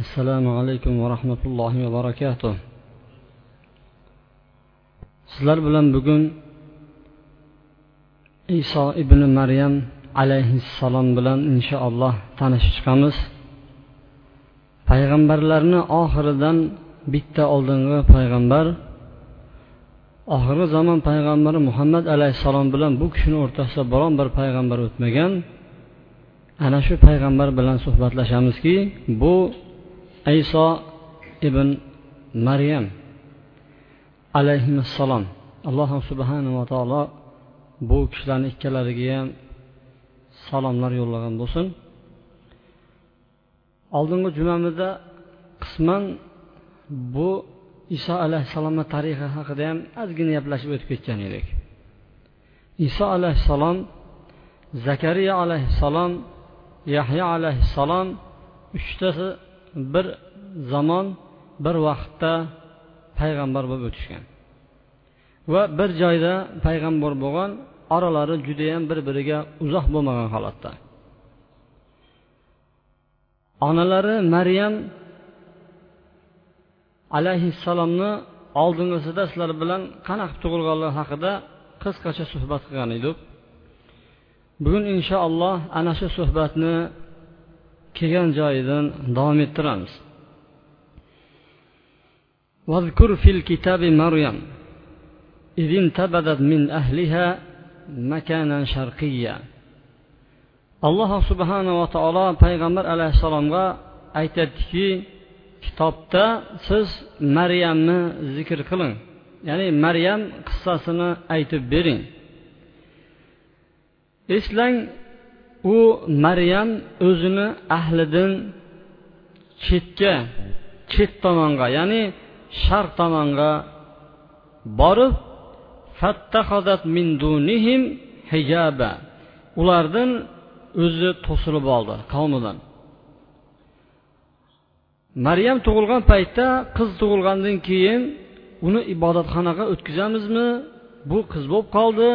Assalomu alaykum va rahmatullohi va barakatuh. Sizlar bilan bugun iso ibn maryam alayhissalom bilan inshaalloh tanishib chiqamiz. Payg'ambarlarni oxiridan bitta oldingi payg'ambar. Oxirgi zamon payg'ambari muhammad alayhissalom bilan bu kishini o'rtasida biron bir payg'ambar o'tmagan. Ana shu payg'ambar bilan suhbatlashamizki bu iso ibn maryam alayhissalom alloh subhanava taolo bu kishilarni ikkalariga ham salomlar yo'llagan bo'lsin. Oldingi jumamizda qisman bu iso alayhissalomni tarixi haqida ham ozgina gaplashib o'tib ketgan edik. Iso alayhissalom zakariya alayhissalom yahyo alayhissalom uchtasi bir zamon bir vaqtda payg'ambar bo'lib o'tishgan. Va bir joyda payg'ambar bo'lgan oralari judayam bir biriga uzoq bo'lmagan holatda. Onalari maryam alayhissalomni oldingisida sizlar bilan qanaqa tug'ilganligi haqida qisqacha suhbat qilgan edik bugun inshaalloh ana shu suhbatni kelgan joyidan davom ettiramiz واذكر في الكتاب مريم إذ انتبذت من أهلها مكانا شرقيا alloh subhanava taolo payg'ambar alayhissalomga aytyaptiki kitobda siz maryamni zikr qiling ya'ni maryam qissasini aytib bering eslang u maryam o'zini ahlidan chetga chet tomonga ya'ni sharq tomonga borib min dunihim hijaba ulardan o'zi to'silib oldi qavmidan. Maryam tug'ilgan paytda qiz tug'ilgandan keyin uni ibodatxonaga o'tkazamizmi? Bu qiz bo'lib qoldi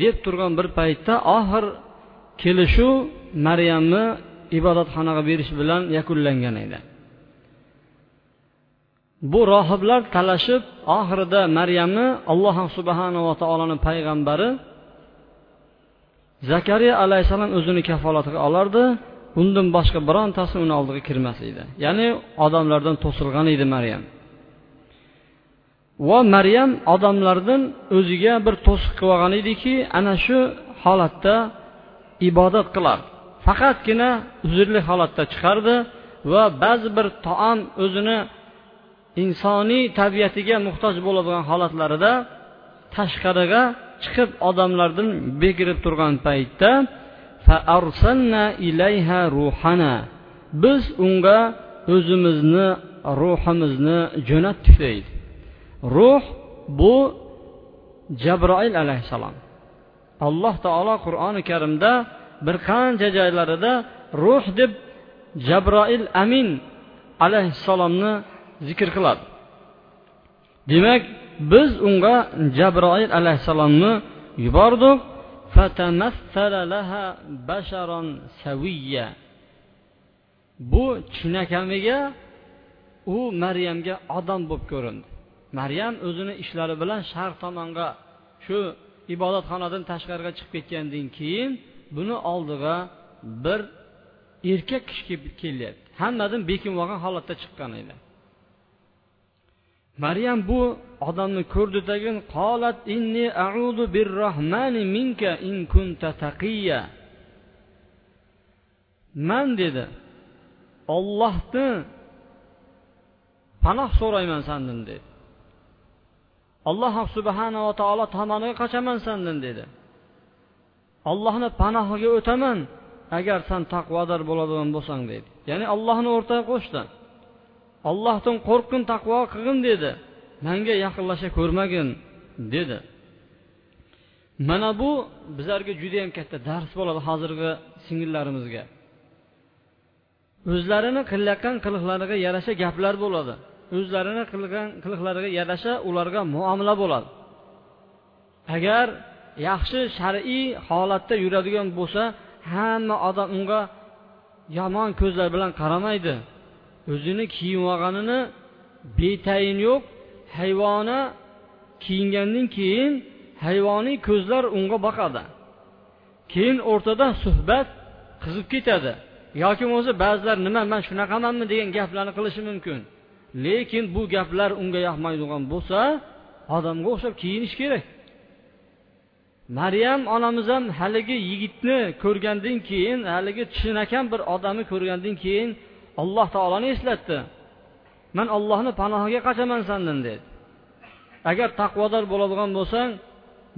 deb turgan bir paytda oxir kelishuv maryamni ibodatxonaga berish bilan yakunlangan edi. Bu rohiblar talashib oxirida maryamni alloh subhanava taoloni payg'ambari zakariya alayhissalom o'zini kafolatiga olardi undan boshqa birontasi uni oldiga kirmas edi. Ya'ni odamlardan to'silgan edi maryam. Va maryam odamlardan o'ziga bir to'siq qilib olgan ediki ana shu holatda ibodat qilar. Faqatgina uzrli holatda chiqardi va ba'zi bir taom o'zini insoniy tabiatiga muhtoj bo'ladigan holatlarida tashqariga chiqib odamlardan bekirib turgan paytda biz unga o'zimizni ruhimizni jo'natdik deydi. Ruh bu jabroil alayhissalom. Alloh taolo qur'oni karimda bir qancha joylarida ruh deb jabroil amin alayhissalomni zikr qiladi. Demak biz unga jabroil alayhissalomni yubordik. Bu chinakamiga u maryamga odam bo'lib ko'rindi. Maryam o'zini ishlari bilan sharq tomonga shu ibodatxonadan tashqariga chiqib ketgandan keyin buni oldiga bir erkak kishi kelib kelyapti. Hammadan bekinib olgan holatda chiqqan edi. Maryam bu odamni ko'rdi tagin qolat inni a'udu birrohmani minka in kunta taqiya man dedi ollohni panoh so'rayman sandan dedi. Alloh subhanava taolo tomoniga qochaman sandan dedi. Allohni panohiga o'taman agar san taqvodor bo'ladigan bo'lsang dedi. Ya'ni allohni o'rtaga qo'shdi. Ollohdan qo'rqqin taqvo qilgin dedi. Manga yaqinlasha ko'rmagin dedi. Mana bu bizlarga judayam katta dars bo'ladi hozirgi singillarimizga. O'zlarini qilayotgan qiliqlariga yarasha gaplar bo'ladi. O'zlarini qilgan qiliqlariga yarasha ularga muomala bo'ladi. Agar yaxshi shar'iy holatda yuradigan bo'lsa hamma odam unga yomon ko'zlar bilan qaramaydi. O'zini kiyib olganini betayin yo'q. Hayvona kiyingandan keyin hayvoniy ko'zlar unga boqadi. Keyin o'rtada suhbat qizib ketadi. Yoki bo'lmasa ba'zilar nima man shunaqamanmi? degan gaplarni qilishi mumkin. Lekin bu gaplar unga yoqmaydigan bo'lsa odamga o'xshab kiyinish kerak. Maryam onamiz ham haligi yigitni ko'rgandan keyin haligi chinakam bir odamni ko'rgandan keyin alloh taoloni eslatdi. Man ollohni panohiga qachaman sandan dedi. Agar taqvodor bo'ladigan bo'lsang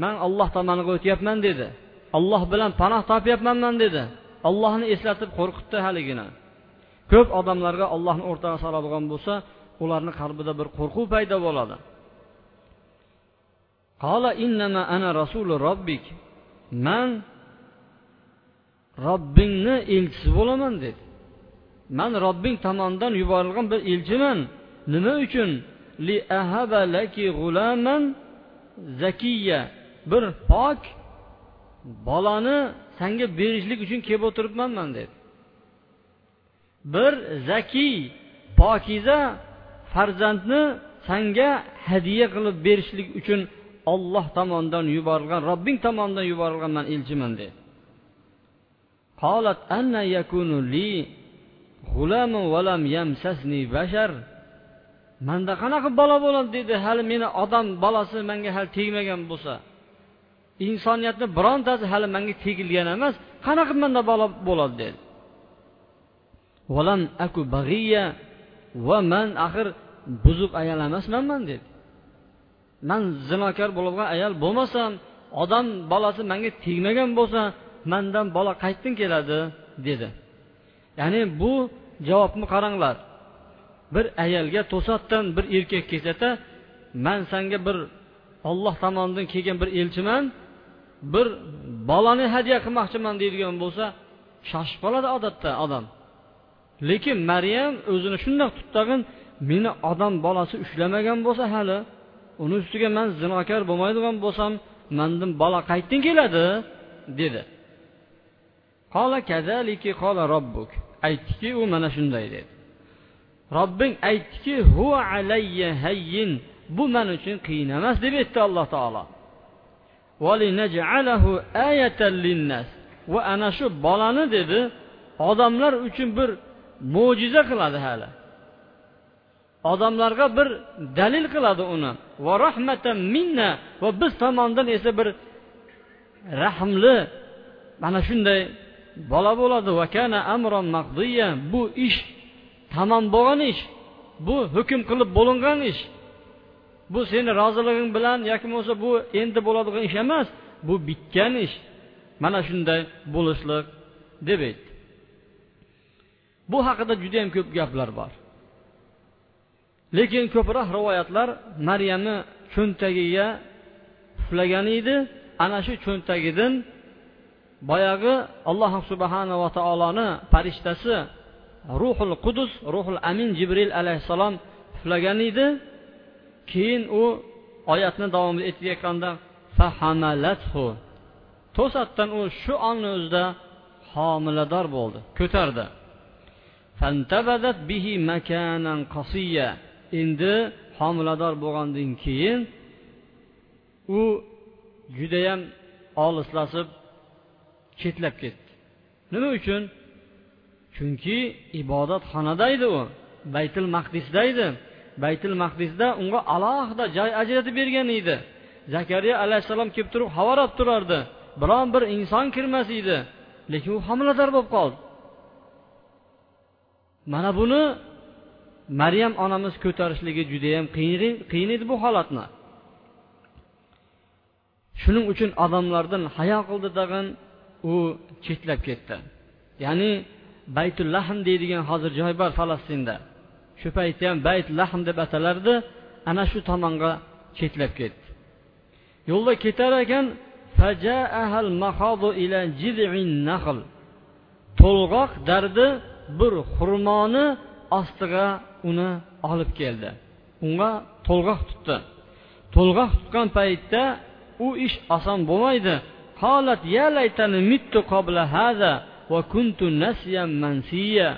man olloh tomoniga o'tyapman dedi. Olloh bilan panoh topyapman man dedi. Ollohni eslatib qo'rqitdi haligini ko'p odamlarga ollohni o'rtaga soladigan bo'lsa ularni qalbida bir qo'rquv paydo bo'ladi. Qola innama ana rasuli robbik. Man robbingni elchisi bo'laman dedi. Man robbing tomonidan yuborilgan bir elchiman. Nima uchun? Li ahaba laki g'ulaman zakiya. Bir pok bolani sanga berishlik uchun kelib o'tiribmanman dedi. Bir zakiy pokiza farzandni sanga hadya qilib berishlik uchun olloh tomonidan yuborilgan robbing tomonidan yuborilgan man elchiman dedi قالت أن يكون لي غلام ولم يمسسني بشر manda qanaqa bola bo'ladi dedi hali meni odam bolasi manga hali tegmagan bo'lsa insoniyatni birontasi hali manga tegilgan emas qanaqa manda bola bo'ladi dedi aku bag'iya Va man axir buzuq ayol emasmanman dedi. Man zinokor bo'lgan ayol bo'lmasam odam bolasi manga tegmagan bo'lsa mandan bola qayerdan keladi dedi. Ya'ni bu javobni qaranglar. Bir ayolga to'satdan bir erkak kelsada man sanga bir olloh tomonidan kelgan bir elchiman bir bolani hadya qilmoqchiman deydigan bo'lsa shoshib qoladi odatda odam. Lekin maryam o'zini shundoq tutdag'in meni odam bolasi ushlamagan bo'lsa hali uni ustiga man zinokor bo'lmaydigan bo'lsam mandan bola qayerdan keladi dedi. Qola kazaliki qola robbuk aytdiki u mana shunday dedi. Robbing aytdiki huva alayya hayyin bu man uchun qiyin emas deb aytdi alloh taolo. Va ana shu bolani dedi odamlar uchun bir mo'jiza qiladi hali. Odamlarga bir dalil qiladi uni. Va rahmatan minna. Va biz tomonidan esa bir rahmli mana shunday bola bo'ladi. Va kana amron maqdiya. Bu ish tamom bo'lgan ish. Bu hukm qilib bo'lingan ish. Bu seni roziliging bilan yoki bo'lmasa bu endi bo'ladigan ish emas. Bu bitgan ish. Mana shunday bo'lishliq deb aytdi. Bu haqida juda yam ko'p gaplar bor. Lekin ko'proq rivoyatlar maryamni cho'ntagiga puflagan edi. Ana shu cho'ntagidan boyagi alloh subhanava taoloni farishtasi ruhul qudus ruhul amin jibril alayhissalom puflagan edi. Keyin u oyatni davomida aytayotganda to'satdan u shu onni o'zida homilador bo'ldi ko'tardi. Endi homilador bo'lgandan keyin u judayam olislashib chetlab ketdi. Nima uchun? Chunki ibodatxonada edi u baytul maqdisda edi. Baytul maqdisda unga alohida joy ajratib bergan edi. Zakariya alayhissalom kelib turib havorab turardi. Biron bir inson kirmas edi. Lekin u homilador bo'lib qoldi. Mana buni maryam onamiz ko'tarishligi judayam qiyin edi bu holatni. Shuning uchun odamlardan hayo qildi tag'in u chetlab ketdi. Ya'ni baytul lahm deydigan hozir joy bor falastinda. Shu paytda ham bayt lahm deb atalardi ana shu tomonga chetlab ketdi. Yo'lda ketar ekan to'lg'oq dardi bir xurmoni ostiga uni olib keldi. Unga to'lg'oq tutdi. To'lg'oq tutgan paytda u ish oson bo'lmaydi. Holat ya laytani mittu qobla hada va kuntu nasiyan mansiya.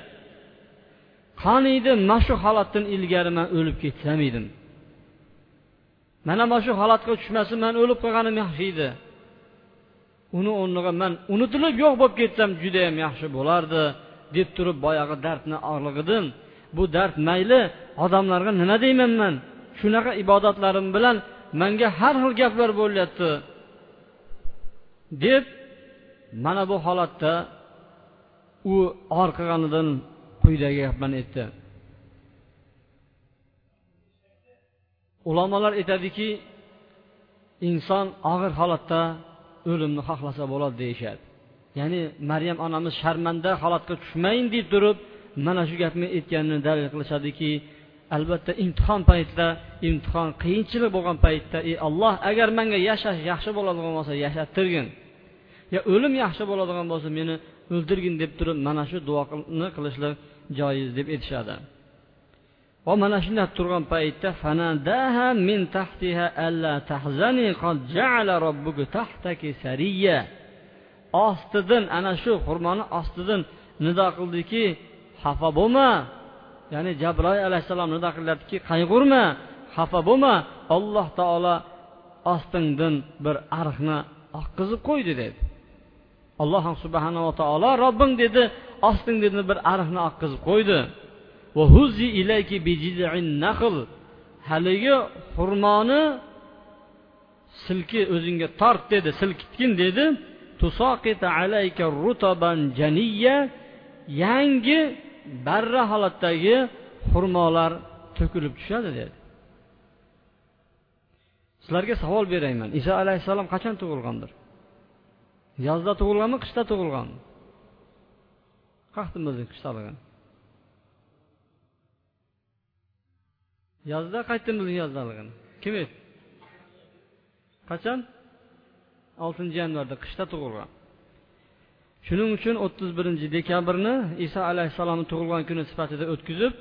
Qaniydi mana shu holatdan ilgari man o'lib ketsam edim. Mana mana shu holatga tushmasam man o'lib qolganim yaxshi edi. Uni o'rniga man unutilib yo'q bo'lib ketsam judayam yaxshi bo'lardi. Deb turib boyagi dardni og'lig'idim bu dard mayli odamlarga nima deyman man shunaqa ibodatlarim bilan manga har xil gaplar bo'lyapti. Deb mana bu holatda u or qilganidan quyidagi gaplarni aytdi. Ulamolar aytadiki inson og'ir holatda o'limni xohlasa bo'ladi deyishadi. Ya'ni maryam onamiz sharmanda holatga tushmayin deb turib mana shu gapni aytganini dalil qilishadiki albatta imtihon paytida imtihon qiyinchilik bo'lgan paytda ey olloh agar manga yashash yaxshi bo'ladigan bo'lsa yashattirgin. Yo o'lim yaxshi bo'ladigan bo'lsa meni o'ldirgin deb turib mana shu duoni qilishlik joiz deb aytishadi. Va mana shunday turgan paytda min tahtiha alla tahzani qad ja'ala robbuka tahtaki sariya. Ostidan ana shu xurmoni ostidan nido qildiki xafa bo'lma. Ya'ni jabroil alayhissalom nido qilyaptiki qayg'urma xafa bo'lma. Alloh taolo ostingdan bir ariqni oqqizib qo'ydi dedi. Alloh subhanava taolo robbing dedi ostingdan bir ariqni oqqizib qo'ydi. Haligi xurmoni silki o'zingga tort dedi silkitgin dedi. Yangi barra holatdagi xurmolar to'kilib tushadi dedi. Sizlarga savol berayman. Iso alayhissalom qachon tug'ilgandir? Yozda tug'ilganmi qishda tug'ilganmi? Qayerdan bilding qishdaligini yozda qayerdan bilding yozdaligini kim aytdi qachon? Oltinchi yanvarda qishda tug'ilgan. Shuning uchun o'ttiz birinchi dekabrni iso alayhissalomni tug'ilgan kuni sifatida o'tkazib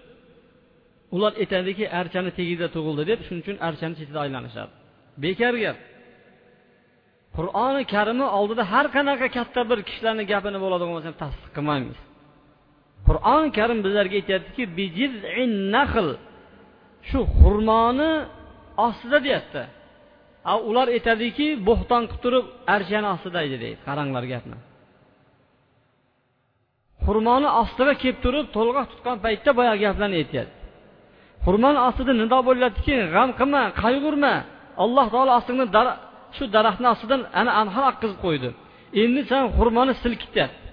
ular aytadiki archani tagida tug'ildi deb shuning uchun archani chetida aylanishadi. Bekor gap. Qur'oni karimni oldida har qanaqa katta bir kishilarni gapini bo'ladigan bo'lsa tasdiq qilmaymiz. Qur'oni karim bizlarga aytyaptiki shu xurmoni ostida deyapti. Ular aytadiki bo'xton qilib turib arshani ostida edi deydi qaranglar gapni. Xurmoni ostiga kelib turib to'lg'oq tutgan paytda boyagi gaplarni aytyapti. Xurmoni ostida nido bo'lyaptiki g'am qilma qayg'urma. Alloh taolo ostingda shu daraxtni ostidan ana anhor oqqizib qo'ydi. Endi san xurmoni silkityapti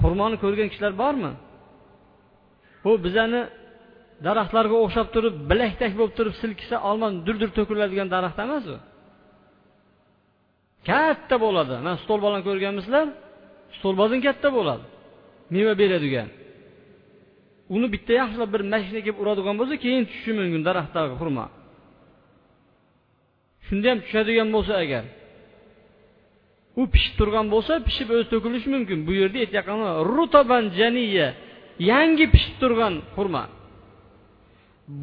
xurmoni ko'rgan kishilar bormi? Bu bizani daraxtlarga o'xshab turib bilakdak bo'lib turib silkisa olmon dur dur to'kiladigan daraxt emas u. Katta bo'ladi. Mana stolbolani ko'rganmisizlar stolbozin katta bo'ladi. Meva beradigan. Uni bitta yaxshilab bir mashina kelib uradigan bo'lsa keyin tushishi mumkin daraxtdagi xurmo. Shunda ham tushadigan bo'lsa agar u pishib turgan bo'lsa pishib o'zi to'kilishi mumkin. Bu yerda aytayotgani rutoban janiya yangi pishib turgan xurmo.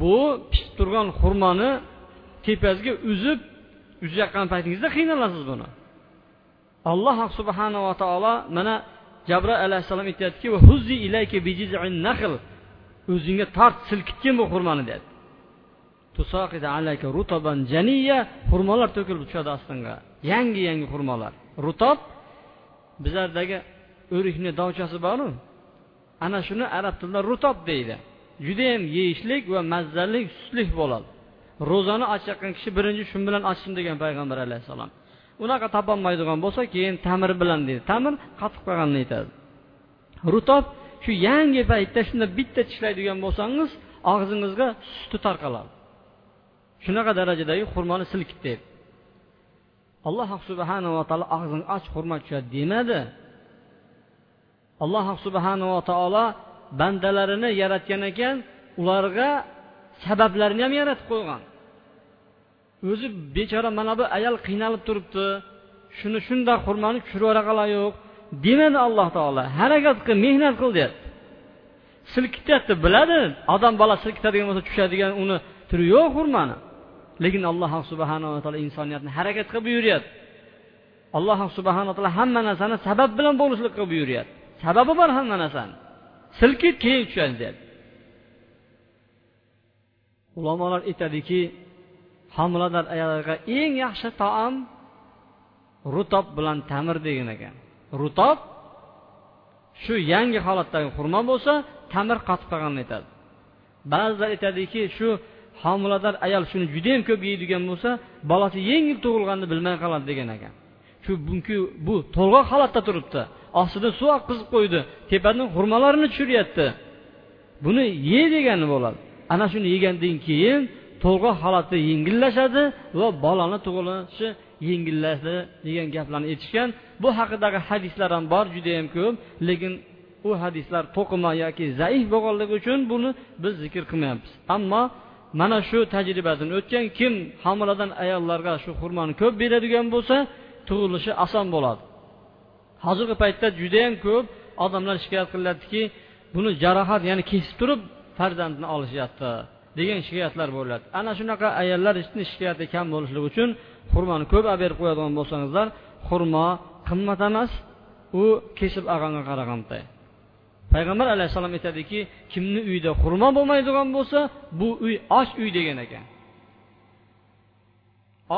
Bu pishib turgan xurmoni tepasiga uzib uzayotgan paytingizda qiynalasiz buni. Alloh subhanava taolo mana jabroil alayhissalom aytyaptiki o'zingga tort silkitgin bu xurmoni deyapti xurmolar to'kilib tushadi ostinga yangi yangi xurmolar rutob bizlardagi o'rikni dovchasi boru ana shuni arab tilida rutob deydi. Judayam yeyishlik va mazzali sutlik bo'ladi. Ro'zani ochayotgan kishi birinchi shu bilan ochsin degan payg'ambar alayhissalom. Unaqa topolmaydigan bo'lsa keyin tamir bilan deydi. Tamir qatib qolganini aytadi. Rutob shu yangi paytda shunda bitta tishlaydigan bo'lsangiz og'zingizga suti tarqaladi. Shunaqa darajadagi xurmoni silkit deydi alloh subhanava taolo og'zing och xurmo tushadi demadi. Alloh subhanava taolo bandalarini yaratgan ekan ularga sabablarni ham yaratib qo'ygan. O'zi bechora mana bu ayol qiynalib turibdi. Shuni shundoq xurmoni tushirib yo'q. Demadi alloh taolo harakat qil mehnat qil deyapti silkityapti biladi. Odam bola silkitadigan bo'lsa tushadigan uni turi yo'q xurmani lekin alloh subhanava taolo insoniyatni harakat qilib buyuryapti. Alloh subhanaa taolo hamma narsani sabab bilan bo'lishlikqa buyuryapti. Sababi bor hamma narsani. Silkib keyin tushadi deyapti ulamolar aytadiki homilador ayollarga eng yaxshi taom rutob bilan tamir degan ekan. Rutob shu yangi holatdagi xurmo bo'lsa tamir qotib qolganini aytadi. Ba'zilar aytadiki shu homilador ayol shuni judayam ko'p yeydigan bo'lsa bolasi yengil tug'ilganini bilmay qoladi degan ekan. Shu bunki bu to'lg'oq holatda turibdi. Ostidan suv oqqizib qo'ydi. Tepadan xurmalarini tushiryapti. Buni ye degani bo'ladi. Ana shuni yegandan keyin to'lg'oq holati yengillashadi va bolani tug'ilishi yengillashdi degan gaplarni aytishgan. Bu haqidagi hadislar ham bor judayam ko'p lekin u hadislar to'qima yoki zaif bo'lganligi uchun buni biz zikr qilmayapmiz. Ammo mana shu tajribadan o'tgan kim homiladan ayollarga shu xurmoni ko'p beradigan bo'lsa tug'ilishi oson bo'ladi. Hozirgi paytda judayam ko'p odamlar shikoyat qilyaptiki buni jarohat ya'ni kesib turib farzandni olishyapti degan shikoyatlar bo'ladi. Ana shunaqa ayollar shikoyati kam bo'lishligi uchun xurmoni ko'p olib berib qo'yadigan bo'lsangizlar xurmo qimmat emas u kesib olganga qaraganda payg'ambar alayhissalom aytadiki kimni uyida xurmo bo'lmaydigan bo'lsa bu uy och uy degan ekan.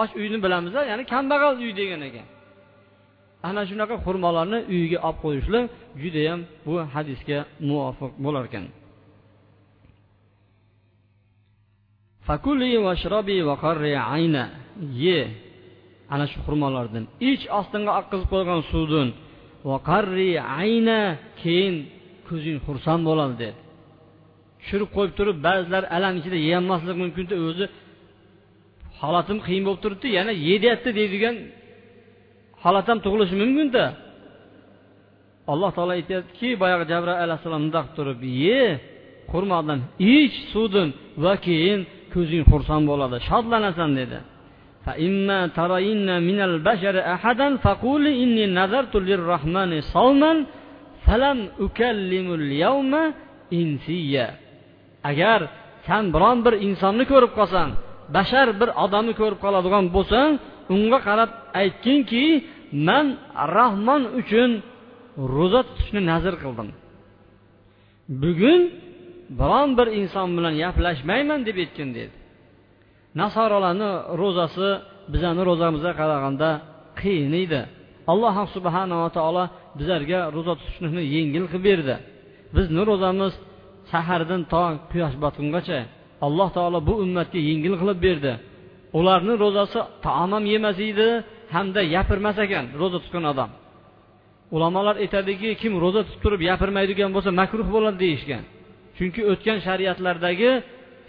Och uyni bilamiz ya'ni kambag'al uy degan ekan. Ana shunaqa xurmolarni uyiga olib qo'yishlik judayam bu hadisga muvofiq bo'lar ekan ye ana shu xurmolardan. Ich ostinga oqqizib qo'ygan suvdan. Ayna keyin ko'zing xursand bo'ladi dedi. Tushirib qo'yib turib ba'zilar alam ichida yeyolmasligi mumkinda o'zi holatim qiyin bo'lib turibdi yana yeyapti deydigan holat ham tug'ilishi mumkinda alloh taolo aytyaptiki boyagi jabroil alayhissalom mundoq turib ye xurmodan ich suvdan va keyin ko'zing xursand bo'ladi shodlanasan dedi فإما ترين من البشر أحدا فقولي إني نذرت للرحمن صوما فلم أكلم اليوم إنسيا agar san biron bir insonni ko'rib qolsang bashar bir odamni ko'rib qoladigan bo'lsang unga qarab aytginki man rahmon uchun ro'za tutishni nazr qildim. Bugun biron bir inson bilan gaplashmayman deb aytgin dedi. Nasorolarni ro'zasi bizani ro'zamizga qaraganda qiyin edi. Alloh subhanava taolo bizlarga ro'za tutishni yengil qilib berdi. Bizni ro'zamiz sahardan to quyosh botgungacha. Alloh taolo bu ummatga yengil qilib berdi. Ularni ro'zasi taom ham yemas edi hamda gapirmas ekan ro'za tutgan odam. Ulamolar aytadiki kim ro'za tutib turib gapirmaydigan bo'lsa makruh bo'ladi deyishgan. Chunki o'tgan shariatlardagi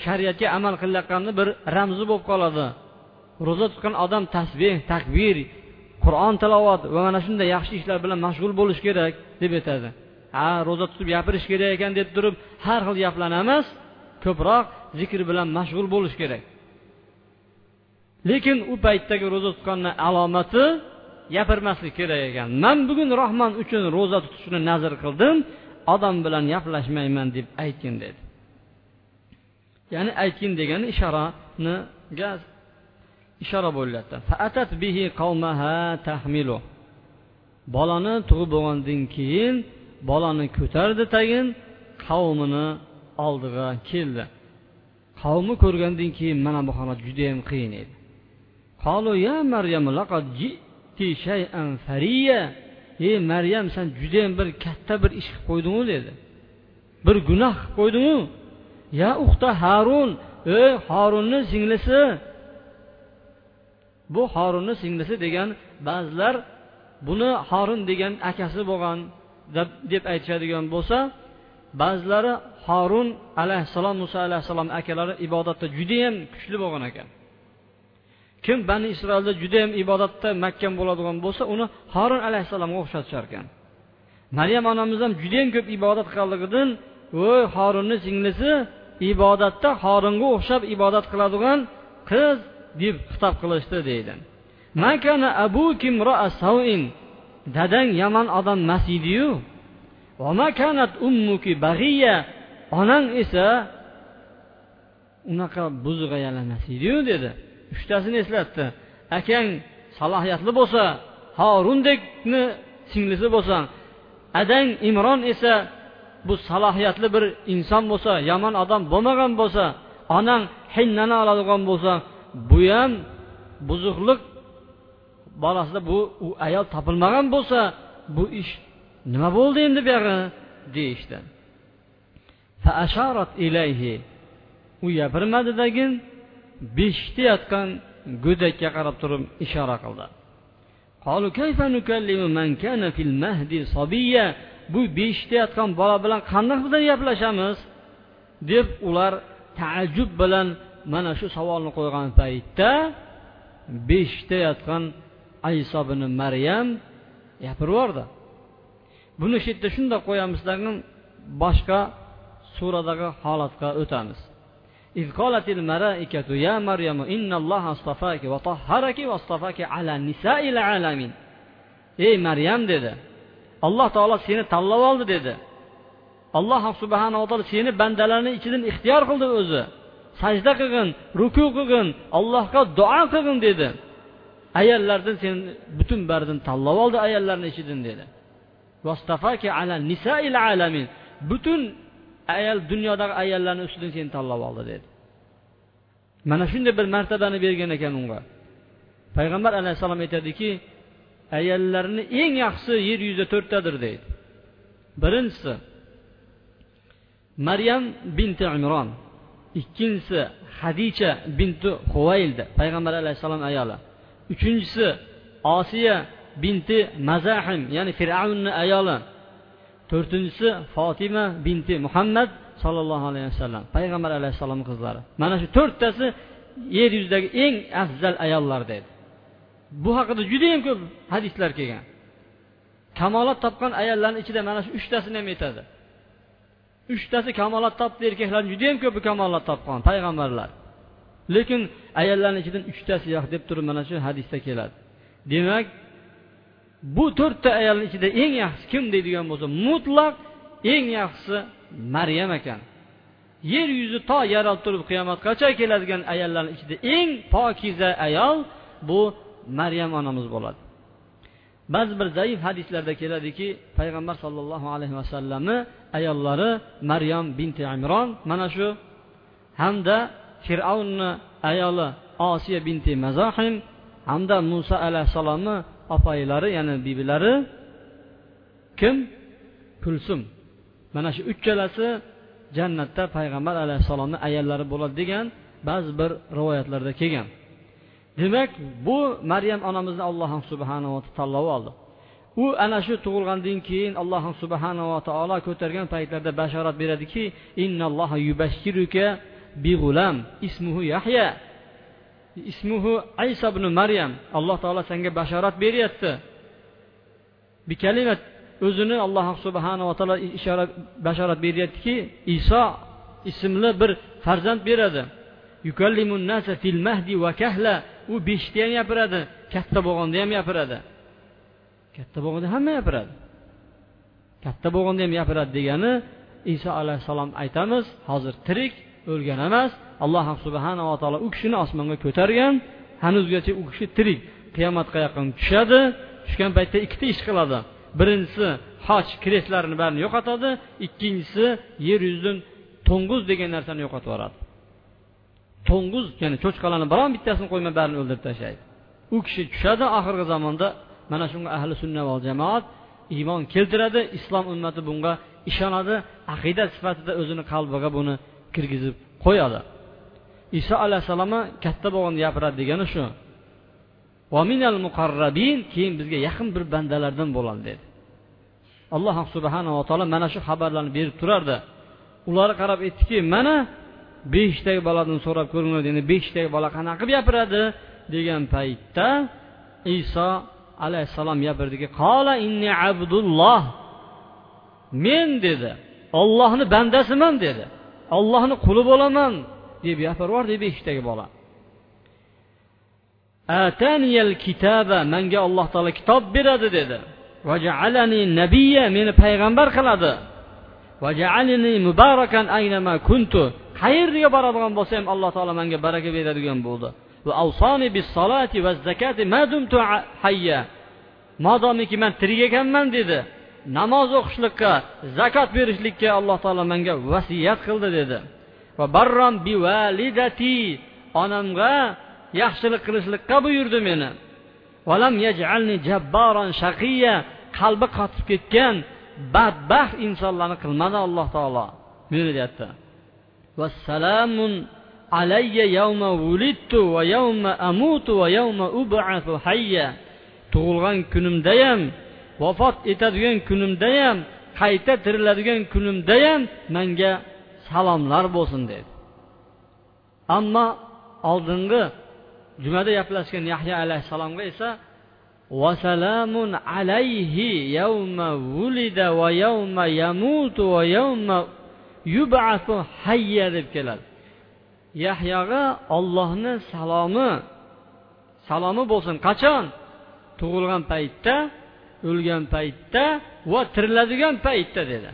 shariatga amal qilayotganni bir ramzi bo'lib qoladi. Ro'za tutgan odam tasbeh takbir qur'on tilovat va mana shunday yaxshi ishlar bilan mashg'ul bo'lish kerak deb aytadi. Ha ro'za tutib gapirish kerak ekan deb turib har xil gaplarni emas ko'proq zikr bilan mashg'ul bo'lish kerak. Lekin u paytdagi ro'za tutganni alomati gapirmaslik kerak ekan. Man bugun rohman uchun ro'za tutishni nazr qildim odam bilan gaplashmayman deb aytgin dedi. Ya'ni aytgin degani ishoraniga ishora bo'lyapti. Bolani tug'ib bo'lgandan keyin bolani ko'tardi tagin qavmini oldiga keldi. Qavmi ko'rgandan keyin mana bu holat judayam qiyin edi. Ey maryam san judayam bir katta bir ish qilib qo'ydingu dedi. Bir gunoh qilib qo'ydingu ya uxta harun ey horunni singlisi. Bu horunni singlisi degan ba'zilar buni horun degan akasi bo'lgan deb aytishadigan bo'lsa ba'zilari horun alayhissalom muso alayhissalom akalari ibodatda judayam kuchli bo'lgan ekan. Kim bani isroilda judayam ibodatda mahkam bo'ladigan bo'lsa uni horun alayhissalomga o'xshatishar ekan. Maryam onamiz ham judayam ko'p ibodat qilganligidan voy horunni singlisi ibodatda horunga o'xshab ibodat qiladigan qiz deb xitob qilishdi deydi. Dadang yomon odam emas ediyu. Onang esa unaqa buzuq ayol ediyu dedi. Uchtasini eslatdi. Akang salohiyatli bo'lsa horundekni singlisi bo'lsang adang imron esa bu salohiyatli bir inson bo'lsa yomon odam bo'lmagan bo'lsa onang hinnani oladigan bo'lsa bu ham buzuqlik borasida bu u ayol topilmagan bo'lsa bu ish nima bo'ldi endi buyog'i deyishdi. U gapirmadidagin beshikda yotgan go'dakka qarab turib ishora qildi. Bu beshikda yotgan bola bilan qandoq bilan gaplashamiz? deb ular taajjub bilan mana shu savolni qo'ygan paytda beshikda yotgan iso ibn maryam gapirib yubordi buni shu yerda shundoq qo'yamiz boshqa suradagi holatga o'tamiz. Izqolatil maraikatu ya maryamu innalloha astafaki va tahharaki va astafaki ala nisail alamin. Ey maryam dedi. Alloh taolo seni tanlab oldi dedi. Alloh subhanava taolo seni bandalarni ichidan ixtiyor qildi o'zi. Sajda qilgin ruku qilgin allohga duo qilgin dedi. Ayollardan sen butun baridan tanlab oldi ayollarni ichidan dedi. Ala nisail alamin. Butun ayol dunyodagi ayollarni ustidan seni tanlab oldi dedi. Mana shunday bir martabani bergan ekan unga. Payg'ambar alayhissalom aytadiki ayollarni eng yaxshisi yer yuzida to'rttadir deydi birinchisi maryam binti imron. Ikkinchisi hadicha binti huvayldi payg'ambar alayhissalom ayoli. Uchinchisi osiya binti mazahim ya'ni fir'avnni ayoli. To'rtinchisi fotima binti muhammad sollallohu alayhi vasallam payg'ambar alayhissalomni qizlari. Mana shu to'rttasi yer yuzidagi eng afzal ayollar dedi. Bu haqida judayam ko'p hadislar kelgan. Kamolot topgan ayollarni ichida mana shu uchtasini ham aytadi. Uchtasi kamolot topdi erkaklar judayam ko'pi kamolot topgan payg'ambarlar. Lekin ayollarni ichidan uchtasi yo'q deb turib mana shu hadisda keladi. Demak bu to'rtta ayolni ichida eng yaxshisi kim deydigan bo'lsa mutlaq eng yaxshisi maryam ekan. Yer yuzi to yaralib turib qiyomatgacha keladigan ayollarni ichida eng pokiza ayol bu maryam onamiz bo'ladi. Ba'zi bir zaif hadislarda keladiki payg'ambar sollallohu alayhi vasallamni ayollari maryam binti imron mana shu hamda fir'avnni ayoli osiya binti mazohim hamda muso alayhissalomni opalari ya'ni bibilari kim? Kulsum. Mana shu uchalasi jannatda payg'ambar alayhissalomni ayollari bo'ladi degan ba'zi bir rivoyatlarda kelgan. Demak bu maryam onamizni alloh subhanava tanlab oldi. U ana shu tug'ilgandan keyin alloh subhanava taolo ko'targan paytlarda bashorat beradiki ismuhu yahya. Ismuhu aysa ibn maryam. Alloh taolo senga bashorat beryapti. O'zini alloh subhanava taolo ishora bashorat beryaptiki iso ismli bir farzand beradi. Fil mahdi va kahla. U beshikda ham gapiradi katta bo'lganda ham gapiradi. Katta bo'lganda hamma gapiradi. Katta bo'lganda ham gapiradi degani iso alayhissalom aytamiz hozir tirik. O'lgan emas. Alloh subhanava taolo u kishini osmonga ko'targan. Hanuzgacha u kishi tirik qiyomatga yaqin tushadi. Tushgan paytda ikkita ish qiladi. Birinchisi hoj kreslarni barini yo'qotadi ikkinchisi yer yuzidan to'ng'uz degan narsani yo'qotib yuboradi. To'ng'uz ya'ni cho'chqalarni biron bittasini qo'ymay barini o'ldirib tashlaydi. U kishi tushadi oxirgi zamonda mana shunga ahli sunna va jamoat iymon keltiradi islom ummati bunga ishonadi aqida sifatida o'zini qalbiga buni kirgizib qo'yadi. Iso alayhissalomni katta bo'lganda gapiradi degani shu. Keyin bizga yaqin bir bandalardan bo'ladi dedi. Alloh subhanava taolo mana shu xabarlarni berib turardi. Ularga qarab aytdiki mana beshtagi boladan so'rab ko'ringlar endi beshtagi bola qanaqa qilib gapiradi? degan paytda iso alayhissalom gapirdiki qola inni abdulloh. Men dedi. Ollohni bandasiman dedi. Ollohni quli bo'laman deb yaparvor deb beshikdagi bola. Ataniyal kitaba manga alloh taolo kitob beradi dedi. Nabiyya meni payg'ambar qiladi. Mubarakan aynama kuntu. Qayerga boradigan bo'lsa ham alloh taolo menga baraka beradigan bo'ldi. Va modomiki man tirik ekanman dedi. Namoz o'qishlikka zakot berishlikka alloh taolo menga vasiyat qildi dedi. Va barrom bivalidati onamga yaxshilik qilishlikka buyurdi meni. Valam yaj'alni jabbaron shaqiya qalbi qotib ketgan badbaxt insonlarni qilmadi alloh taolo buni deyapti. Vassalamun alayya yawma wulidtu va yawma amutu va yawma ub'atu hayya. Tug'ilgan kunimda ham vafot etadigan kunimdayam qayta tiriladigan kunimdayam menga salomlar bo'lsin dedi. Ammo oldingi jumada gaplashgan yahyo alayhissalomga esa vasalamun alayhi yawma vulida va yawma yamutu va yawma yub'atu hayya deb keladi. Yahyoga ollohni salomi salomi bo'lsin qachon? Tug'ilgan paytda o'lgan paytda va tiriladigan paytda dedi.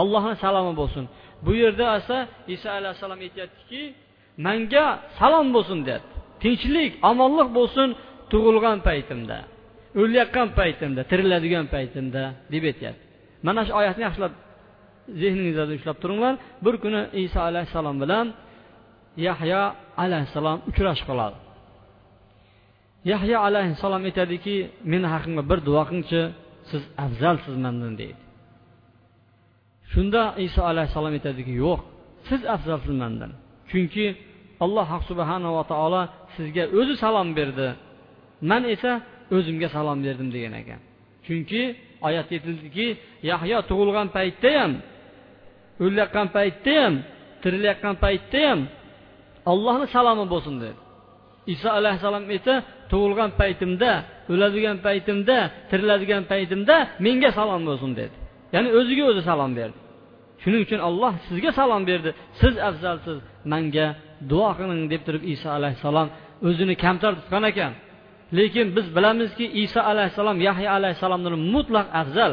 Allohni salomi bo'lsin. Bu yerda esa iso alayhissalom aytyaptiki manga salom bo'lsin deyapti. Tinchlik omonlik bo'lsin tug'ilgan paytimda o'layotgan paytimda tiriladigan paytimda deb aytyapti mana shu oyatni yaxshilab zehningizda ushlab turinglar. Bir kuni iso alayhissalom bilan yahyo alayhissalom uchrashib qoladi. Yahyo alayhissalom aytadiki meni haqqimga bir duo qilingchi siz afzalsiz mandan deydi. Shunda iso alayhissalom aytadiki yo'q siz afzalsiz mandan. Chunki alloh subhanava taolo sizga o'zi salom berdi. Man esa o'zimga salom berdim degan ekan. Chunki oyatda aytildiki yahyo tug'ilgan paytda ham o'layotgan paytda ham tirilayotgan paytda ham allohni salomi bo'lsin dedi. Iso alayhissalom aytdi tug'ilgan paytimda o'ladigan paytimda tiriladigan paytimda menga salom bo'lsin dedi. Ya'ni o'ziga o'zi salom berdi. Shuning uchun alloh sizga salom berdi. Siz afzalsiz manga duo qiling deb turib iso alayhissalom o'zini kamtar tutgan ekan. Lekin biz bilamizki iso alayhissalom yahyo alayhissalomdan mutlaq afzal.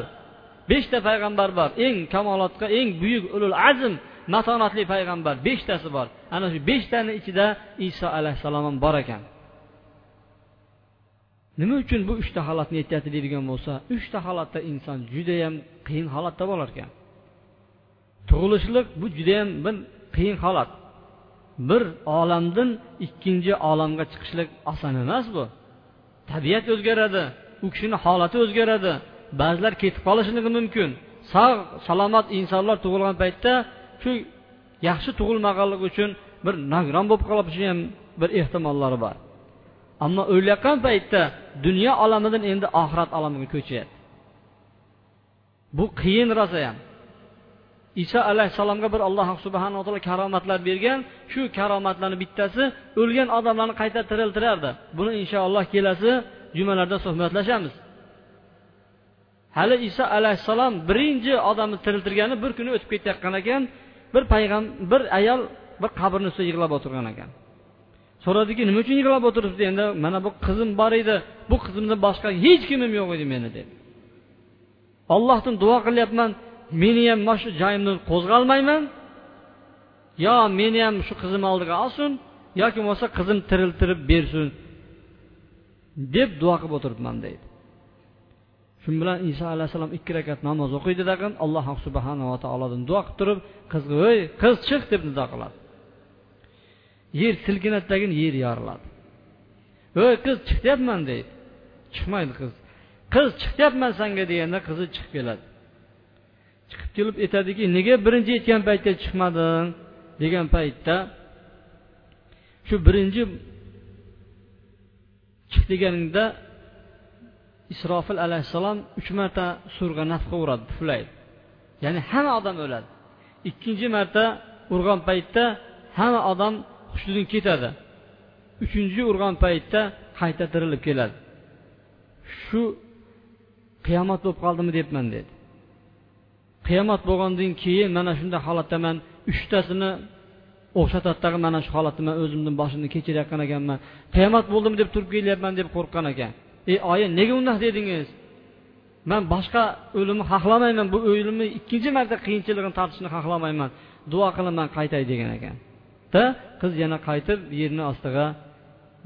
Beshta payg'ambar bor eng kamolotga eng buyuk ulul azm matonatli payg'ambar beshtasi bor. Ana shu beshtani ichida iso alayhissalom ham bor ekan. Nima uchun bu uchta holatni aytyapti deydigan bo'lsa uchta holatda inson judayam qiyin holatda bo'lar ekan. Tug'ilishlik bu judayam bir qiyin holat. Bir olamdan ikkinchi olamga chiqishlik oson emas bu. Tabiat o'zgaradi u kishini holati o'zgaradi ba'zilar ketib qolishligi mumkin. Sog' salomat insonlar tug'ilgan paytda shu yaxshi tug'ilmaganligi uchun bir nogiron bo'lib qolishi ham bir ehtimollari bor. Ammo o'layotgan paytda dunyo olamidan endi oxirat olamiga ko'chyapti. Bu qiyin rosa ham. Iso alayhissalomga bir alloh subhanaa taolo karomatlar bergan shu karomatlarni bittasi o'lgan odamlarni qayta tiriltirardi. Buni inshaalloh kelasi jumalarda suhbatlashamiz. Hali iso alayhissalom birinchi odamni tiriltirgani bir kuni o'tib ketayotgan ekan bir payg'am bir ayol bir qabrni ustida yig'lab o'tirgan ekan. So'radiki nima uchun yig'lab o'tiribsiz endi? Mana bu qizim bor edi bu qizimdan boshqa hech kimim yo'q edi meni dedi ollohdan duo qilyapman meni ham mana shu joyimdan qo'zg'almayman. Yo meni ham shu qizim oldiga olsin yoki bo'lmasa qizim tiriltirib bersin deb duo qilib o'tiribman deydi. Shu bilan iso alayhissalom ikki rakat namoz o'qiydi degan alloh subhanava taolodan duo qilib turib qizga ey qiz chiq! deb nido qiladi. Yer silkinadi yer yoriladi. Ey qiz chiq deyapman deydi. Chiqmaydi qiz. Qiz chiqyapman sanga deganda qizi chiqib keladi. Chiqib kelib aytadiki nega birinchi aytgan paytda chiqmading? degan paytda shu birinchi chiq deganingda isrofil alayhissalom uch marta surga nafqa uradi puflaydi. Ya'ni hamma odam o'ladi. Ikkinchi marta urgan paytda hamma odam hushidan ketadi. Uchinchi urgan paytda qayta tirilib keladi. Shu qiyomat bo'lib qoldimi debman dedi. Qiyomat bo'lgandan keyin mana shunday holatda man uchtasini o'xshatadidagi mana shu holatni man o'zimni boshimdan kechirayotgan ekanman. Qiyomat bo'ldimi deb turib kelyapman deb qo'rqqan ekan. Ey oyi nega undoq dedingiz? Man boshqa o'limni xohlamayman bu o'limni ikkinchi marta qiyinchiligini tortishni xohlamayman. Duo qilib man qaytay degan ekanda qiz yana qaytib yerni ostiga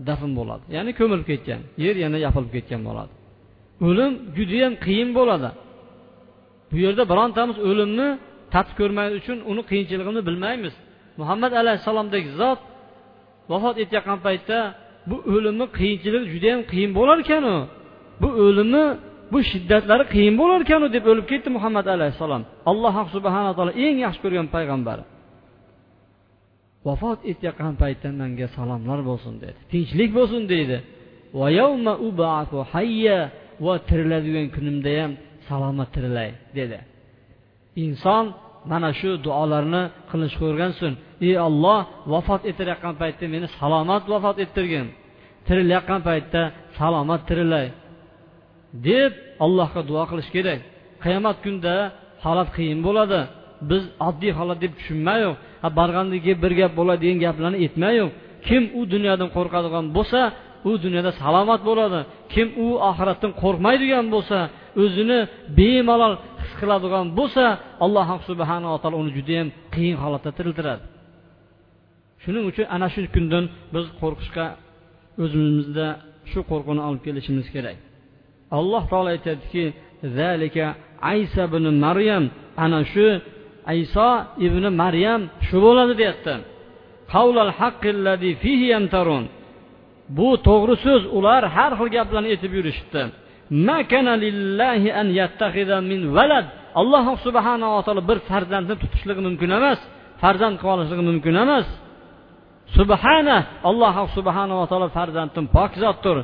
dafn bo'ladi. Ya'ni ko'milib ketgan yer yana yopilib ketgan bo'ladi. O'lim judayam qiyin bo'ladi. Bu yerda birontamiz o'limni tatib ko'rmay uchun uni qiyinchiligini bilmaymiz. Muhammad alayhissalomdek zot vafot etayotgan paytda bu o'limni qiyinchiligi judayam qiyin bo'lar ekanu bu o'limni bu shiddatlari qiyin bo'lar ekanu deb o'lib ketdi muhammad alayhissalom. Alloh subhana taolo eng yaxshi ko'rgan payg'ambari vafot etayotgan paytda menga salomlar bo'lsin dedi. Tinchlik bo'lsin deydi va tiriladigan kunimda ham salomat tirilay dedi. Inson mana shu duolarni qilish ko'rgansin ey olloh vafot etayotgan paytda meni salomat vafot ettirgin. Tirilayotgan paytda salomat tirilay deb allohga duo qilish kerak. Qiyomat kunida holat qiyin bo'ladi. Biz oddiy holat deb tushunmayu borgandan keyin bir gap bo'ladi degan gaplarni aytmayu kim u dunyodan qo'rqadigan bo'lsa u dunyoda salomat bo'ladi. Kim u oxiratdan qo'rqmaydigan bo'lsa o'zini bemalol his qiladigan bo'lsa alloh subhanava taolo uni judayam qiyin holatda tiriltiradi. Shuning uchun ana shu kundan biz qo'rqishga o'zimizda shu qo'rquvni olib kelishimiz kerak. Alloh taolo aytadiki aysa ibn maryam. Ana shu ayso ibn maryam shu bo'ladi deyapti. Bu to'g'ri so'z ular har xil gaplarni aytib yurishibdi. Alloh subhanava taolo bir farzandni tutishligi mumkin emas farzand qilib olishligi mumkin emas. Subhana alloh subhanava taolo farzandim pok zotdir.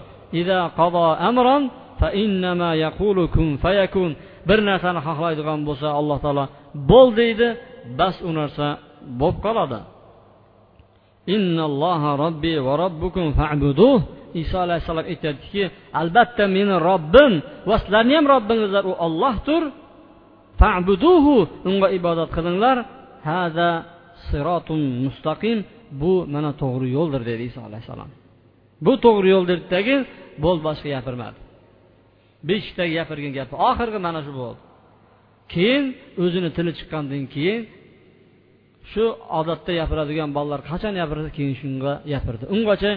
Bir narsani xohlaydigan bo'lsa alloh taolo bo'l deydi bas u narsa bo'lib qoladi. Robbi va robbukum fa'buduh. Iso alayhissalom aytyaptiki albatta meni robbim va sizlarni ham robbingizlar u ollohdir fa'buduhu unga ibodat qilinglar. Hada sirotun mustaqim. Bu mana to'g'ri yo'ldir dedi iso alayhissalom. Bu to'g'ri yo'ldir dedidagi bo'ldi boshqa gapirmadi. Beshikdagi gapirgan gapi oxirgi mana shu bo'ldi. Keyin o'zini tili chiqqandan keyin shu odatda gapiradigan bolalar qachon gapirsa keyin shunga gapirdi. Ungacha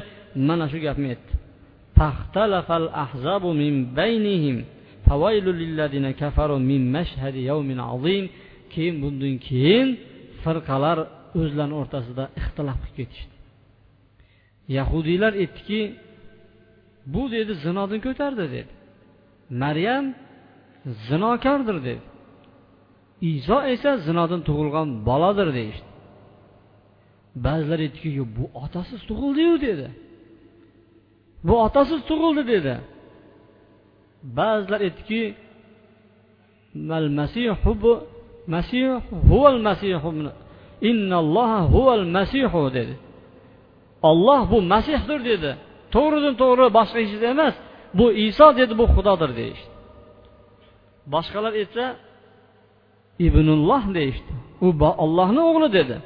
mana shu gapni aytdi. Keyin bundan keyin firqalar o'zlarini o'rtasida ixtilof qilib ketishdi. Yahudiylar aytdiki bu dedi zinodan ko'tardi dedi. Maryam zinokordir dedi. Iso esa zinodan tug'ilgan boladir deyishdi. Ba'zilar aytdiki yo'q bu otasiz tug'ildiyu dedi. Bu otasiz tug'ildi dedi. Ba'zilar aytdiki dedi. Olloh bu masihdir dedi. To'g'ridan to'g'ri boshqa hech emas bu iso dedi bu xudodir deyishdi boshqalar aytsa ibnulloh deyishdi u ollohni o'g'li dedi.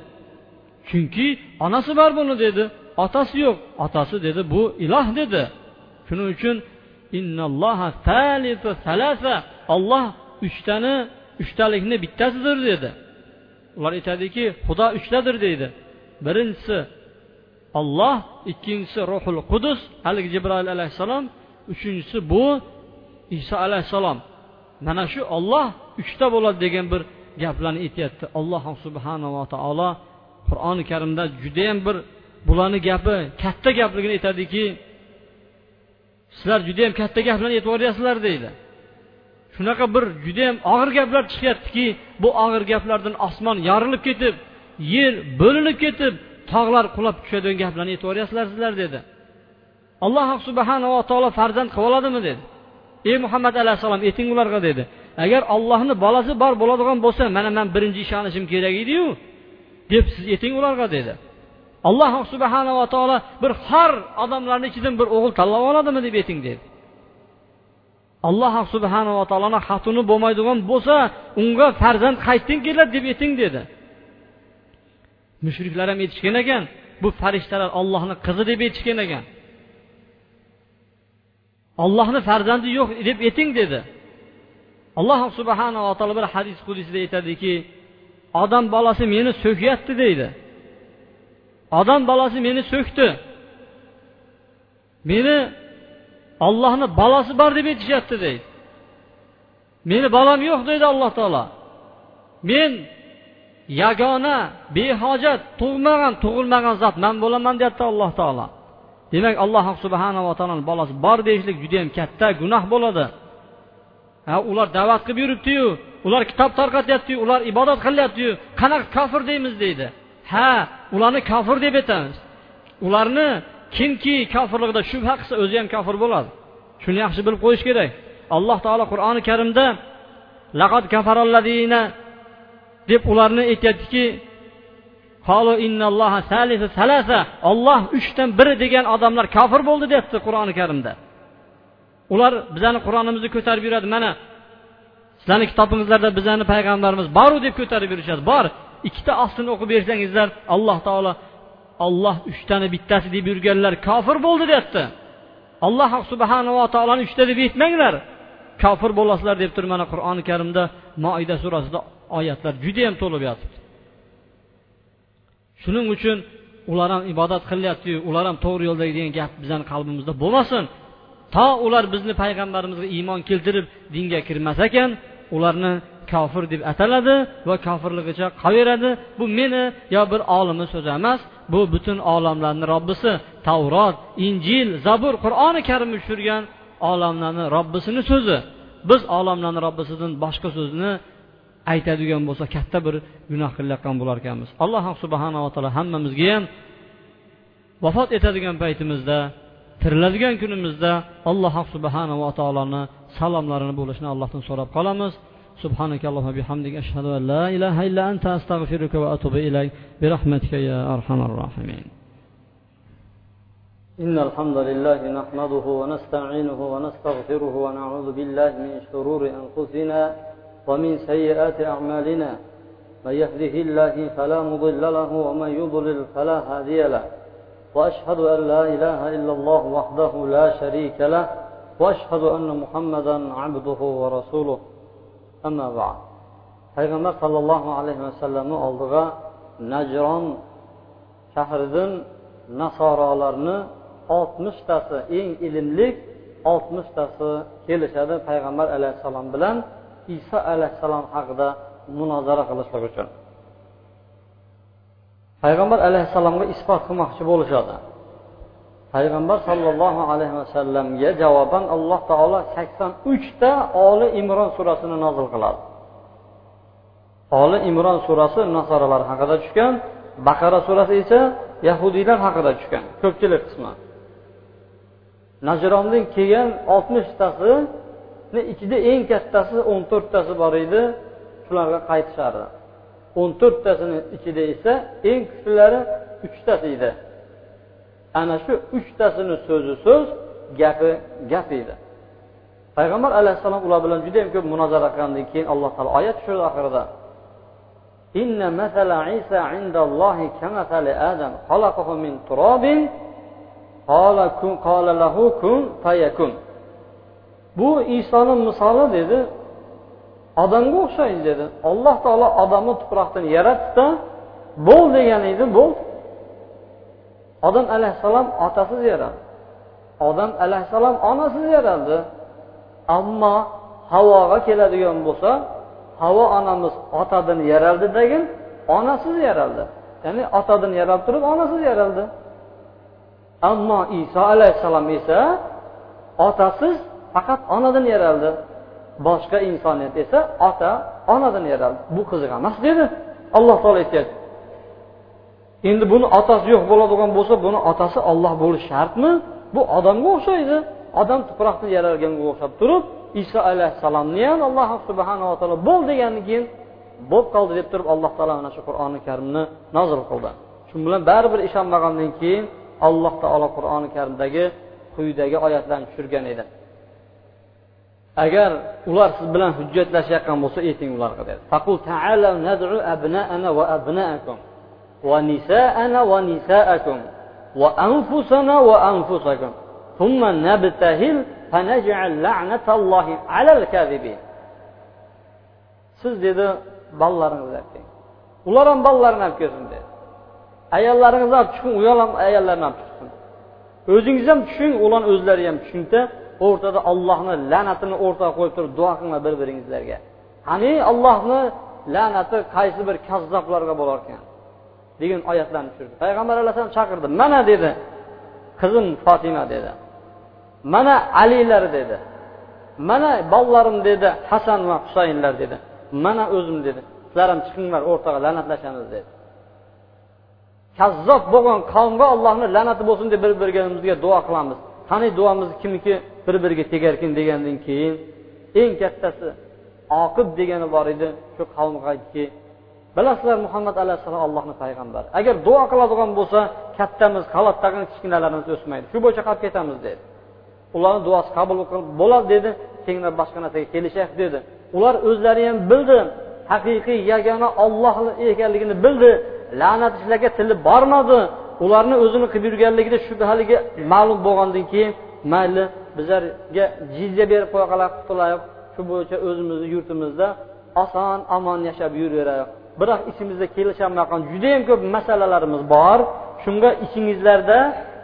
Chunki onasi bor buni dedi. Otasi yo'q otasi dedi bu iloh dedi. Shuning uchun olloh uchtani uchtalikni bittasidir dedi ular aytadiki xudo uchtadir deydi. Birinchisi olloh ikkinchisi ruhul qudus haligi jibroil alayhissalom uchinchisi bu iso alayhissalom. Mana shu olloh uchta bo'ladi degan bir gaplarni aytyapti. Alloh subhanava taolo qur'oni karimda judayam bir bularni gapi katta gapligini aytadiki sizlar judayam katta gaplarni aytib yuboryapsizlar deydi. Shunaqa bir judayam og'ir gaplar chiqyaptiki bu og'ir gaplardan osmon yorilib ketib yer bo'linib ketib tog'lar qulab tushadigan gaplarni aytib sizlar dedi. Alloh subhanava taolo farzand qilib oladimi dedi. Ey muhammad alayhissalom ayting ularga dedi. Agar ollohni bolasi bor bo'ladigan bo'lsa mana man birinchi ishonishim kerak ediyu deb siz ayting ularga dedi. Alloh subhanava taolo bir har odamlarni ichidan bir o'g'il tanlab oladimi deb ayting dedi. Alloh subhanava taoloni xatuni bo'lmaydigan bo'lsa unga farzand qayerdan keladi deb ayting dedi. Mushriklar ham aytishgan ekan bu farishtalar ollohni qizi deb aytishgan ekan. Ollohni farzandi yo'q deb ayting dedi. Alloh subhanava taolo bir hadis qudisida aytadiki odam bolasi meni so'kyapti deydi. Odam bolasi meni so'kdi. Meni ollohni balasi bor deb aytishyapti deydi. Meni balam yo'q deydi alloh taolo. Men yagona behojat tug'magan tug'ilmagan zot man bo'laman deyapti alloh taolo. Demak alloh subhanava taoloni balasi bor deyishlik judayam katta gunoh bo'ladi. Ha ular da'vat qilib yuribdiyu ular kitob tarqatyaptiyu ular ibodat qilyaptiyu qanaqa kofir deymiz deydi. Ha ularni kofir deb aytamiz ularni kimki kofirligida shubha qilsa o'zi ham kofir bo'ladi. Shuni yaxshi bilib qo'yish kerak. Alloh taolo qur'oni karimda laqad kafaralladina deb ularni aytyaptiki olloh uchdan biri degan odamlar kofir bo'ldi deyapti qur'oni karimda. Ular bizani qur'onimizni ko'tarib yuradi mana sizlarni kitobingizlarda bizani payg'ambarimiz boru deb ko'tarib yurishadi. Bor ikkita ostini o'qib bersangizlar alloh taolo olloh uchtani bittasi deb yurganlar kofir bo'ldi deyapti. Alloh subhanava taoloni uchta deb aytmanglar. Kofir bo'lasizlar deb turib mana qur'oni karimda moida surasida oyatlar judayam to'lib yotibdi. Shuning uchun ular ham ibodat qilyaptiyu ular ham to'g'ri yo'lda degan gap bizani qalbimizda bo'lmasin. To ular bizni payg'ambarimizga iymon keltirib dinga kirmas ekan ularni kofir deb ataladi va kofirligicha qolaveradi bu meni yo bir olimni so'zi emas bu butun olamlarni robbisi tavrot injil zabur qur'oni karimni tushirgan olamlarni robbisini so'zi. Biz olamlarni robbisidan boshqa so'zni aytadigan bo'lsa katta bir gunoh qilayotgan bo'larkanmiz alloh subhanava taolo hammamizga ham vafot etadigan paytimizda tiriladigan kunimizda alloh subhanava taoloni salomlarini bo'lishini allohdan so'rab qolamiz. سبحانك اللهم وبحمدك أشهد أن لا إله إلا أنت أستغفرك وأتوب إليك. برحمتك يا أرحم الراحمين. إن الحمد لله نحمده ونستعينه ونستغفره ونعوذ بالله من شرور أنفسنا ومن سيئات أعمالنا. من يهده الله فلا مضل له ومن يضلل فلا هادي له. وأشهد أن لا إله إلا الله وحده لا شريك له. وأشهد أن محمدا عبده ورسوله. Payg'ambar sollallohu alayhi vasallamni oldiga najron shahridan nasorolarni oltmishtasi eng ilmli oltmishtasi kelishadi payg'ambar alayhissalom bilan iso alayhissalom haqida munozara qilishlik uchun. Payg'ambar alayhissalomga isbot qilmoqchi bo'lishadi. Payg'ambar sollallohu alayhi vasallamga javoban alloh taolo sakson uchta oli imron surasini nozil qiladi. Oli imron surasi nasoralar haqida tushgan baqara surasi esa yahudiylar haqida tushgan ko'pchilik qismi. Najrondan kelgan oltmishtasini ichida eng kattasi o'n to'rttasi bor edi shularga qaytishardi. O'n to'rttasini ichida esa eng kuchlilari uchtasi edi. ana shu uchtasini so'zi so'z gapi gap edi payg'ambar alayhissalom ular bilan juda yam ko'p munozara qilgandan keyin alloh taolo oyat tushirdi oxirida إن مثل عيسى عند الله كمثل آدم خلقه من تراب قال كن قال له كن فيكن bu isoni misoli dedi odamga o'xshaydi dedi alloh taolo odamni tuproqdan yaratdida bo'l degan edi bo'l odam alayhissalom otasiz yaraldi odam alayhissalom onasiz yaraldi ammo havoga keladigan bo'lsa havo onamiz otadan yaraldi degin onasiz yaraldi. Ya'ni otadan yaralib turib onasiz yaraldi. Ammo iso alayhissalom esa otasiz faqat onadan yaraldi. Boshqa insoniyat esa ota onadan yaraldi. Bu qiziq emas dedi. Alloh taolo aytyapti endi buni otasi yo'q bo'ladigan bo'lsa buni otasi olloh bo'lishi shartmi? Bu odamga o'xshaydi. Odam tuproqdan yaralganga o'xshab turib iso alayhissalomni ham alloh subhanava taolo bo'l degandan keyin bo'lib qoldi deb turib alloh taolo mana shu qur'oni karimni nozil qildi. Shu bilan baribir ishonmagandan keyin alloh taolo qur'oni karimdagi quyidagi oyatlarni tushirgan edi. Agar ular siz bilan hujjatlashayotgan bo'lsa ayting ularga dedi. ونساءنا ونساءكم وأنفسنا وأنفسكم ثم نبتهل فنجعل لعنة الله على الكاذبين siz dedi bolalaringizni olib keling ular ham bolalarini olib kelsin dedi. Ayollaringizni olib chiqing ular ham ayollarini olib chiqsin o'zingiz ham tushing ular o'zlari ham tushingda o'rtada ollohni la'natini o'rtaga qo'yib turib duo qilinglar bir biringizlarga qani ollohni la'nati qaysi bir kazzoblarga bo'larkan degan oyatlarni tushirdi. Payg'ambar alayhissalom chaqirdi. Mana dedi qizim fotima dedi. Mana alilar dedi. Mana bolalarim dedi hasan va husaynlar dedi. Mana o'zim dedi. Sizlar ham chiqinglar o'rtaga la'natlashamiz dedi. Kazzob bo'lgan qavmga allohni la'nati bo'lsin deb bir birimizga duo qilamiz. Qani duomiz kimniki bir biriga tegarkin degandan keyin eng kattasi oqib degani bor edi shu qavmgaki bilasizlar muhammad alayhissalom allohni payg'ambari. Agar duo qiladigan bo'lsa kattamiz qavatdagi kichkinalarimiz o'smaydi. Shu bo'yicha qolib ketamiz dedi. Ularni duosi qabul bo'ladi dedi. Keyinroq boshqa narsaga kelishaylik dedi. Ular o'zlari ham bildi. Haqiqiy yagona olloh ekanligini bildi. La'nat ishlarga tili bormadi. Ularni o'zini qilib yurganligida shubhaligi ma'lum bo'lgandan keyin mayli bizlarga jizya berib qo'ya qolaylik qutulaylik shu bo'yicha o'zimizni yurtimizda oson omon yashab yuraveraylik. Biroq ichimizda kelisholmayotgan judayam ko'p masalalarimiz bor. Shunga ichingizlarda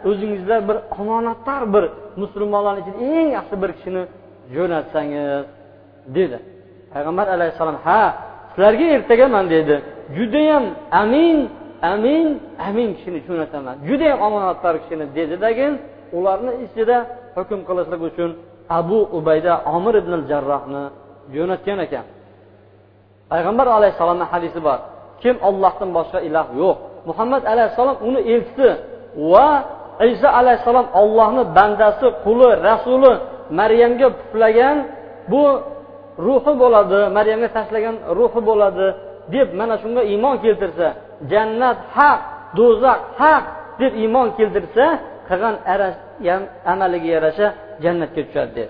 o'zingizlar bir omonatdor bir musulmonlarni ichida eng yaxshi bir kishini jo'natsangiz dedi. Payg'ambar alayhissalom ha sizlarga ertaga man dedi. Judayam amin amin amin kishini jo'nataman. Judayam omonatdor kishini dedidagi ularni ichida hukm qilishlik uchun abu ubayda omir ibn jarrohni jo'natgan ekan. Payg'ambar alayhissalomni hadisi bor. Kim ollohdan boshqa iloh yo'q. Muhammad alayhissalom uni elchisi va iso alayhissalom ollohni bandasi quli rasuli maryamga puflagan bu ruhi bo'ladi maryamga tashlagan ruhi bo'ladi deb mana shunga iymon keltirsa jannat haq do'zax haq deb iymon keltirsa qilgan amaliga yarasha jannatga tushadi deb.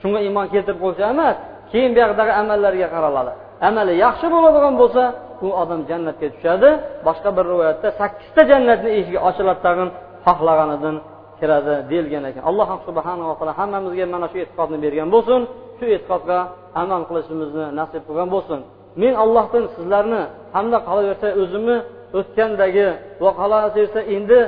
Shunga iymon keltirib qo'ysa emas keyin buyoqdagi amallarga qaraladi. Amali yaxshi bo'ladigan bo'lsa u odam jannatga tushadi. Boshqa bir rivoyatda sakkizta jannatni eshigi ochiladi tag'in xohlaganidan kiradi deyilgan ekan. Alloh subhanava taolo hammamizga mana shu e'tiqodni bergan bo'lsin shu e'tiqodga amal qilishimizni nasib qilgan bo'lsin. Men allohdan sizlarni hamda qolaversa o'zimni o'tgandagi va qolaversa endi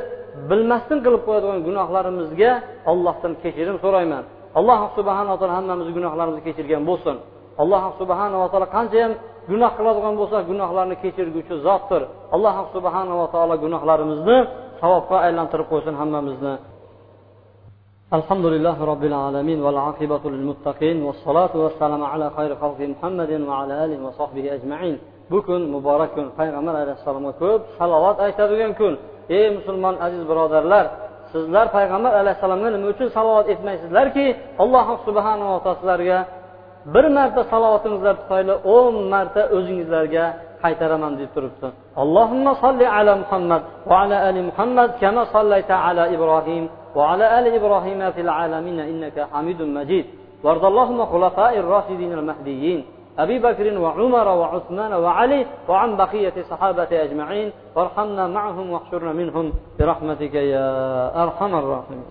bilmasdan qilib qo'yadigan gunohlarimizga ollohdan kechirim so'rayman. Alloh subhanaa taolo hammamizni gunohlarimizni kechirgan bo'lsin. alloh subhanava taolo qanchayam gunoh qiladigan bo'lsa gunohlarni kechirguvchi zotdir alloh subhanava taolo gunohlarimizni savobga aylantirib qo'ysin hammamizni الحمد لله رب العالمين والعاقبة للمتقين والصلاة والسلام على خير خلق محمد وعلى آله وصحبه أجمعين bu kun muborak kun payg'ambar alayhissalomga ko'p salovat aytadigan kun ey musulmon aziz birodarlar sizlar payg'ambar alayhissalomga nima uchun salovat etmaysizlarki alloh subhanava taolo sizlarga bir marta salovatingizlar tufayli o'n marta o'zingizlarga qaytaraman deb turibdi allohimma solli ala muhammad va ala ali muhammad kama sollayta ala ibrohim وعلى آل إبراهيم في العالمين إنك حميد مجيد وارض اللهم خلفاء الراشدين المهديين أبي بكر وعمر وعثمان وعلي وعن بقية الصحابة أجمعين وارحمنا معهم واحشرنا منهم برحمتك يا أرحم الراحمين